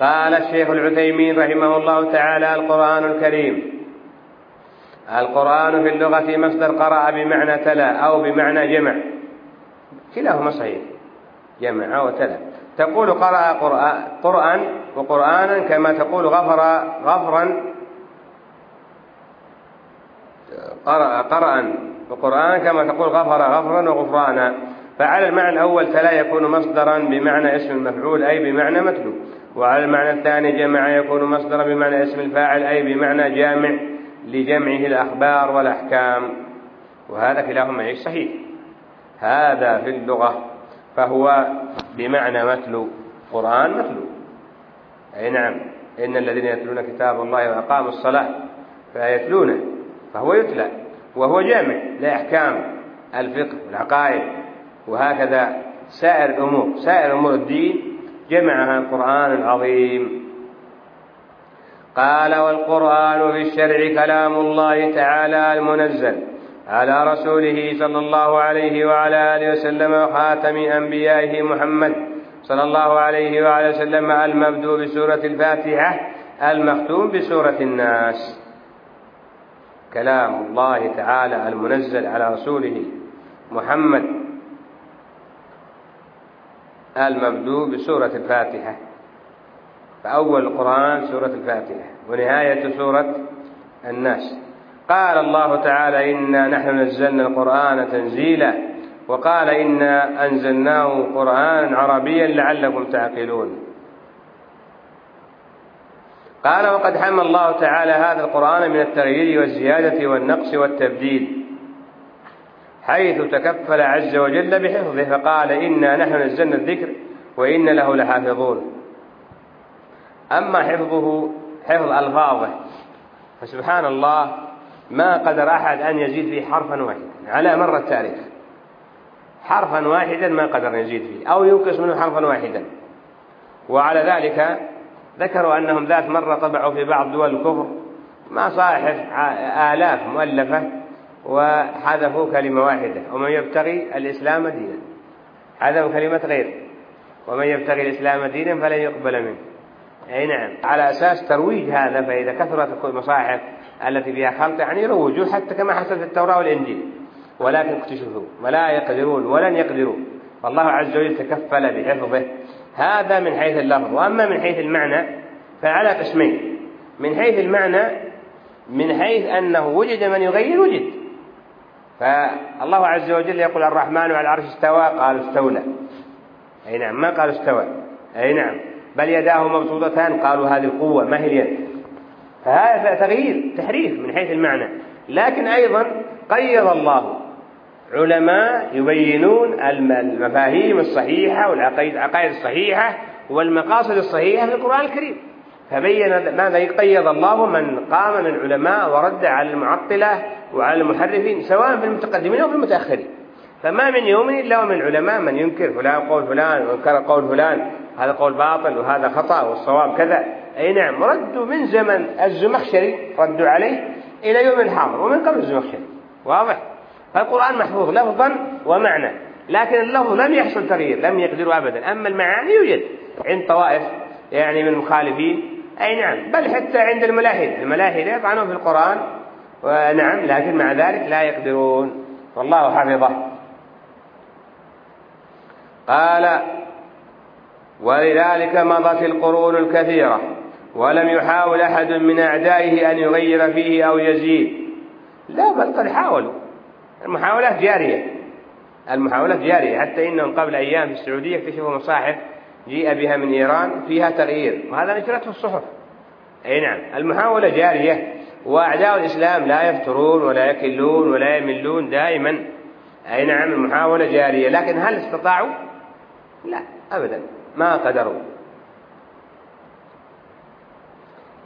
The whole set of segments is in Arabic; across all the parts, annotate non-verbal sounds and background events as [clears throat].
قال الشيخ العثيمين رحمه الله تعالى القرآن الكريم. القرآن في اللغة مصدر قرأ بمعنى تلا أو بمعنى جمع. كلاهما صحيح. جمع وتلا تقول قرأ قرآن وقرآنا كما تقول غفر غفرا. قرأ قرأ وقرآن كما تقول غفر غفرا وغفرانا. فعلى المعنى الأول تلا يكون مصدرا بمعنى اسم المفعول أي بمعنى متلو. وعلى المعنى الثاني جمع يكون مصدرا بمعنى اسم الفاعل أي بمعنى جامع لجمعه الأخبار والأحكام. وهذا كلاهما إيش صحيح. هذا في اللغة فهو بمعنى متلو قرآن متلو أي نعم إن الذين يتلون كتاب الله وأقاموا الصلاة فيتلونه فهو يتلى وهو جامع لأحكام الفقه والعقائد. وهكذا سائر الأمور سائر أمور الدين جمعها القرآن العظيم. قال والقرآن في الشرع كلام الله تعالى المنزل على رسوله صلى الله عليه وعلى آله وسلم وخاتم أنبيائه محمد صلى الله عليه وعلى وسلم المبدو بسورة الفاتحة المختوم بسورة الناس. كلام الله تعالى المنزل على رسوله محمد المبدو بسورة الفاتحة. فأول القرآن سورة الفاتحة ونهاية سورة الناس. قال الله تعالى إنا نحن نزلنا القرآن تنزيلا وقال إنا أنزلناه قرآنا عربيا لعلكم تعقلون قال وقد حمى الله تعالى هذا القرآن من التغيير والزيادة والنقص والتبديل حيث تكفل عز وجل بحفظه فقال إنا نحن نزلنا الذكر وإن له لحافظون. أما حفظه حفظ ألفاظه فسبحان الله ما قدر أحد أن يزيد فيه حرفا واحدا على مر التاريخ. حرفا واحدا ما قدر يزيد فيه أو ينقص منه حرفا واحدا. وعلى ذلك ذكروا أنهم ذات مرة طبعوا في بعض دول الكفر ما صاحف آلاف مؤلفة وحذفوا كلمة واحدة. ومن يبتغي الإسلام دينا. حذفوا كلمة غير. ومن يبتغي الإسلام دينا فلن يقبل منه. أي نعم. على أساس ترويج هذا فإذا كثرت المصاحف التي فيها خلط يعني يروجوا حتى كما حصل في التوراة والإنجيل. ولكن اكتشفوا. ولا يقدرون. ولن يقدروا. فالله عز وجل تكفل بحفظه. هذا من حيث اللفظ. وأما من حيث المعنى فعلى قسمين. من حيث المعنى من حيث أنه وجد من يغير وجد. فالله عز وجل يقول الرحمن على العرش استوى قال استولى. أي نعم ما قال استوى؟ أي نعم. بل يداه مبسوطتان قالوا هذه القوة ما هي اليد؟ فهذا تغيير تحريف من حيث المعنى. لكن أيضا قيض الله. علماء يبينون المفاهيم الصحيحة والعقائد الصحيحة والمقاصد الصحيحة في القرآن الكريم. فبين ماذا قيض الله من قام من علماء ورد على المعطلة وعلى المحرفين سواء في المتقدمين أو في المتأخرين. فما من يوم إلا ومن علماء من ينكر فلان قول فلان وينكر قول فلان هذا قول باطل وهذا خطأ والصواب كذا. أي نعم ردوا من زمن الزمخشري ردوا عليه إلى يوم الحاضر ومن قبل الزمخشري. واضح؟ فالقرآن محفوظ لفظا ومعنى لكن اللفظ لم يحصل تغيير لم يقدروا أبدا. أما المعاني يوجد عند طوائف يعني من المخالفين أي نعم بل حتى عند الملاحدة الملاحدة يطعنون في القرآن ونعم لكن مع ذلك لا يقدرون. والله حفظه. قال ولذلك مضت القرون الكثيرة ولم يحاول أحد من أعدائه أن يغير فيه أو يزيد. لا بل قد حاولوا. المحاولات جارية. المحاولات جارية. حتى إنهم قبل أيام في السعودية اكتشفوا مصاحف جيء بها من إيران فيها تغيير وهذا نشرته الصحف. أي نعم المحاولة جارية. وأعداء الإسلام لا يفترون ولا يكلون ولا يملون دائما. أي نعم المحاولة جارية لكن هل استطاعوا؟ لا أبدا ما قدروا.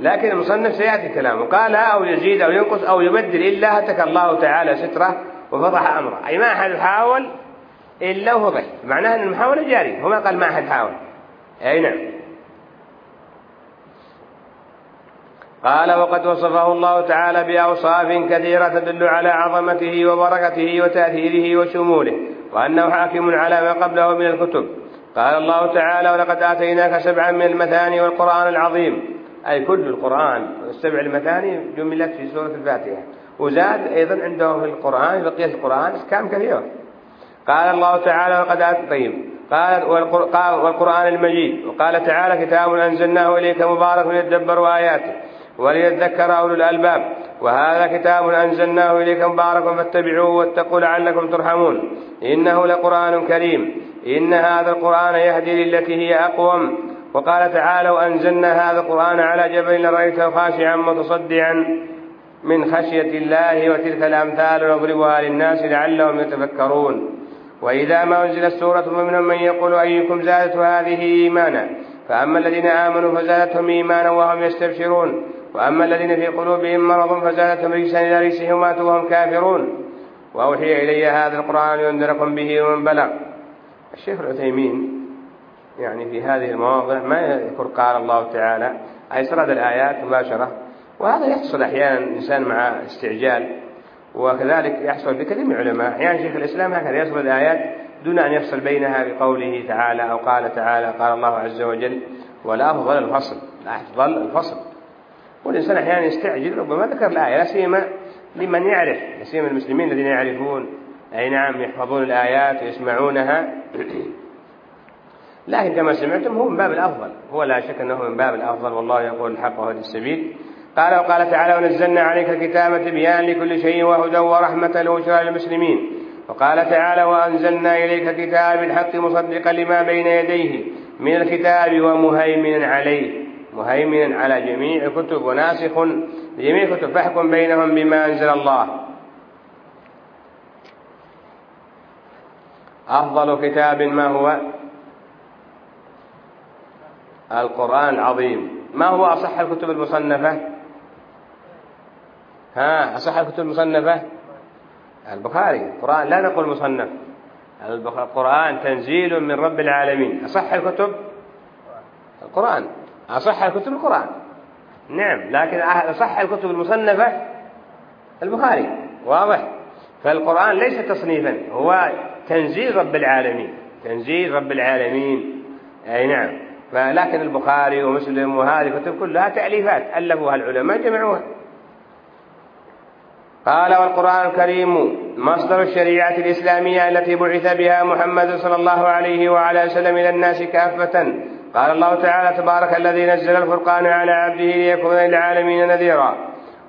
لكن المصنف سيأتي كلامه. قال أو يزيد أو ينقص أو يبدل إلا هتك الله تعالى ستره وفضح أمره. أي ما أحد حاول إلا ضحك معناه أن المحاولة جارية. هو ما قال ما أحد حاول. أي نعم. قال وقد وصفه الله تعالى بأوصاف كثيرة تدل على عظمته وبركته وتأثيره وشموله وأنه حاكم على ما قبله من الكتب. قال الله تعالى ولقد آتيناك سبعا من المثاني والقرآن العظيم. أي كل القرآن السبع المثاني جملت في سورة الفاتحة. وزاد أيضا عنده في القرآن بقية القرآن أحكام كثيرة. قال الله تعالى آت طيب. قال والقرآن المجيد. وقال تعالى كتاب أنزلناه إليك مبارك ليتدبروا آياته. وليذكر أولو الألباب. وهذا كتاب أنزلناه إليك مبارك فاتبعوه واتقوا لعلكم ترحمون. إنه لقرآن كريم. إن هذا القرآن يهدي للتي هي أقوم. وقال تعالى وأنزلنا هذا القرآن على جبل لرأيته خاشعا متصدعا من خشية الله وتلك الأمثال نضربها للناس لعلهم يتفكرون. وإذا ما أنزلت سورة فمنهم من يقول أيكم زادت هذه إيمانا؟ فأما الذين آمنوا فزادتهم إيمانا وهم يستبشرون. وأما الذين في قلوبهم مرض فزادتهم رجسا إلى رجسهم ماتوا وهم كافرون. وأوحي إلي هذا القرآن لينذركم به ومن بلغ. الشيخ العثيمين يعني في هذه المواضع ما يذكر قال الله تعالى أي سرد الآيات مباشرة. وهذا يحصل أحيانا الإنسان مع استعجال وكذلك يحصل بكثير من العلماء. أحيانا شيخ الإسلام هكذا يسرد الآيات دون أن يفصل بينها بقوله تعالى أو قال تعالى قال الله عز وجل والأفضل الفصل الأفضل الفصل. والإنسان أحيانا يستعجل ربما ذكر الآية لا سيما لمن يعرف لا سيما المسلمين الذين يعرفون. أي نعم يحفظون الآيات ويسمعونها. [clears throat] لكن كما سمعتم هو من باب الأفضل. هو لا شك أنه من باب الأفضل والله يقول الحق وهدي السبيل. قال وقال تعالى ونزلنا عليك الكتاب تبيان لكل شيء وهدى ورحمة وبشرى للمسلمين وقال تعالى وأنزلنا إليك كتاب الحق مصدقا لما بين يديه من الكتاب ومهيمنا عليه. مهيمنا على جميع الكتب وناسخ لجميع الكتب فاحكم بينهم بما أنزل الله. أفضل كتاب ما هو؟ القرآن العظيم. ما هو أصح الكتب المصنفة؟ ها أصح الكتب المصنفة؟ البخاري. القرآن لا نقول مصنف. القرآن تنزيل من رب العالمين. أصح الكتب؟ القرآن. أصح الكتب القرآن. نعم لكن أصح الكتب المصنفة البخاري واضح. فالقرآن ليس تصنيفا هو تنزيل رب العالمين. تنزيل رب العالمين. أي نعم. فلكن البخاري ومسلم وهذه الكتب كلها تأليفات ألفوها العلماء جمعوها. قال والقرآن الكريم مصدر الشريعة الإسلامية التي بعث بها محمد صلى الله عليه وعلى وسلم إلى الناس كافة قال الله تعالى تبارك الذي نزل الفرقان على عبده ليكون للعالمين نذيرا.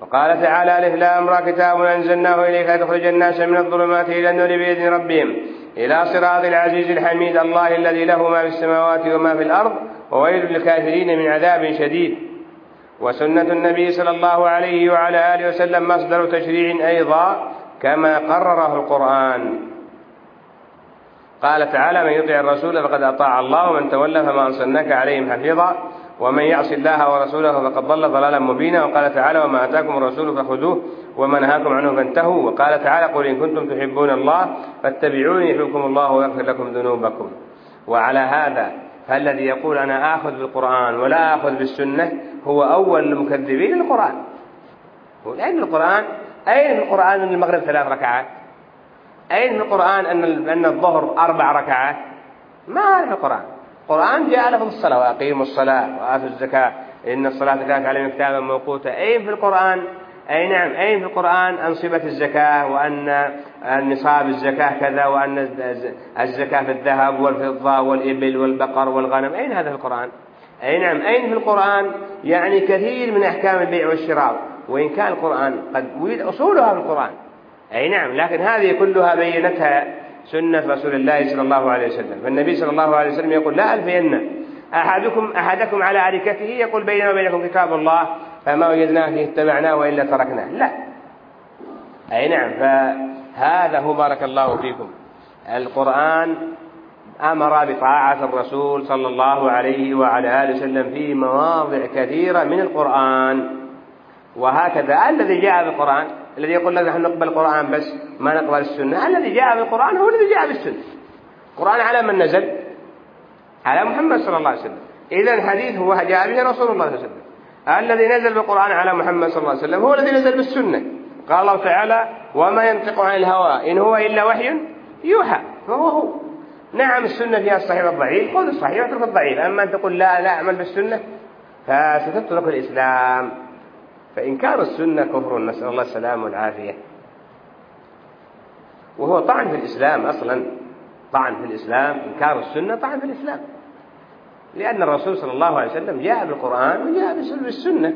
وقال تعالى ألف لا أمر كتاب أنزلناه إليك لتخرج الناس من الظلمات إلى النور بإذن ربهم إلى صراط العزيز الحميد الله الذي له ما في السماوات وما في الأرض وويل للكافرين من عذاب شديد. وسنة النبي صلى الله عليه وعلى آله وسلم مصدر تشريع أيضا كما قرره القرآن. قال تعالى من يطع الرسول فقد أطاع الله ومن تولى فما أرسلناك عليهم حفيظا ومن يعص الله ورسوله فقد ضل ضلالا مبينا. وقال تعالى وما أتاكم الرسول فخذوه وما نهاكم عنه فانتهوا. وقال تعالى قل إن كنتم تحبون الله فاتبعوني يحبكم الله ويغفر لكم ذنوبكم. وعلى هذا فالذي يقول أنا آخذ بالقرآن ولا آخذ بالسنة هو أول المكذبين للقرآن. أين القرآن أين في القرآن أن المغرب ثلاث ركعات؟ أين في القرآن أن أن الظهر أربع ركعات؟ ما في القرآن. القرآن جاء لفظ الصلاة وأقيموا الصلاة وآتوا الزكاة. إن الصلاة كانت عليهم كتابا موقوتا. أين في القرآن؟ أي نعم أين في القرآن؟ أنصبة الزكاة وأن نصاب الزكاة كذا وأن الزكاة في الذهب والفضة والإبل والبقر والغنم. أين هذا في القرآن؟ أي نعم أين في القرآن؟ يعني كثير من أحكام البيع والشراء. وإن كان القرآن قد أصولها في القرآن. أي نعم لكن هذه كلها بينتها سنة رسول الله صلى الله عليه وسلم. فالنبي صلى الله عليه وسلم يقول لا ألفين أحدكم أحدكم على أريكته يقول بيننا وبينكم كتاب الله فما وجدناه فيه اتبعناه وإلا تركناه. لا. أي نعم فهذا هو بارك الله فيكم. القرآن أمر بطاعة الرسول صلى الله عليه وعلى آله وسلم في مواضع كثيرة من القرآن وهكذا الذي جاء بالقرآن. الذي يقول لك نحن نقبل القرآن بس ما نقبل السنة. الذي جاء بالقرآن هو الذي جاء بالسنة. القرآن على من نزل؟ على محمد صلى الله عليه وسلم. إذا الحديث هو جاء به رسول الله صلى الله عليه وسلم. الذي نزل بالقرآن على محمد صلى الله عليه وسلم هو الذي نزل بالسنة. قال الله تعالى وما ينطق عن الهوى إن هو إلا وحي يوحى. فهو هو. نعم السنة فيها الصحيح والضعيف. خذ الصحيح واترك الضعيف. أما أن تقول لا لا أعمل بالسنة فستترك الإسلام. فإنكار السنة كفر نسأل الله السلامة والعافية. وهو طعن في الإسلام أصلا طعن في الإسلام إنكار السنة طعن في الإسلام. لأن الرسول صلى الله عليه وسلم جاء بالقرآن وجاء بالسنة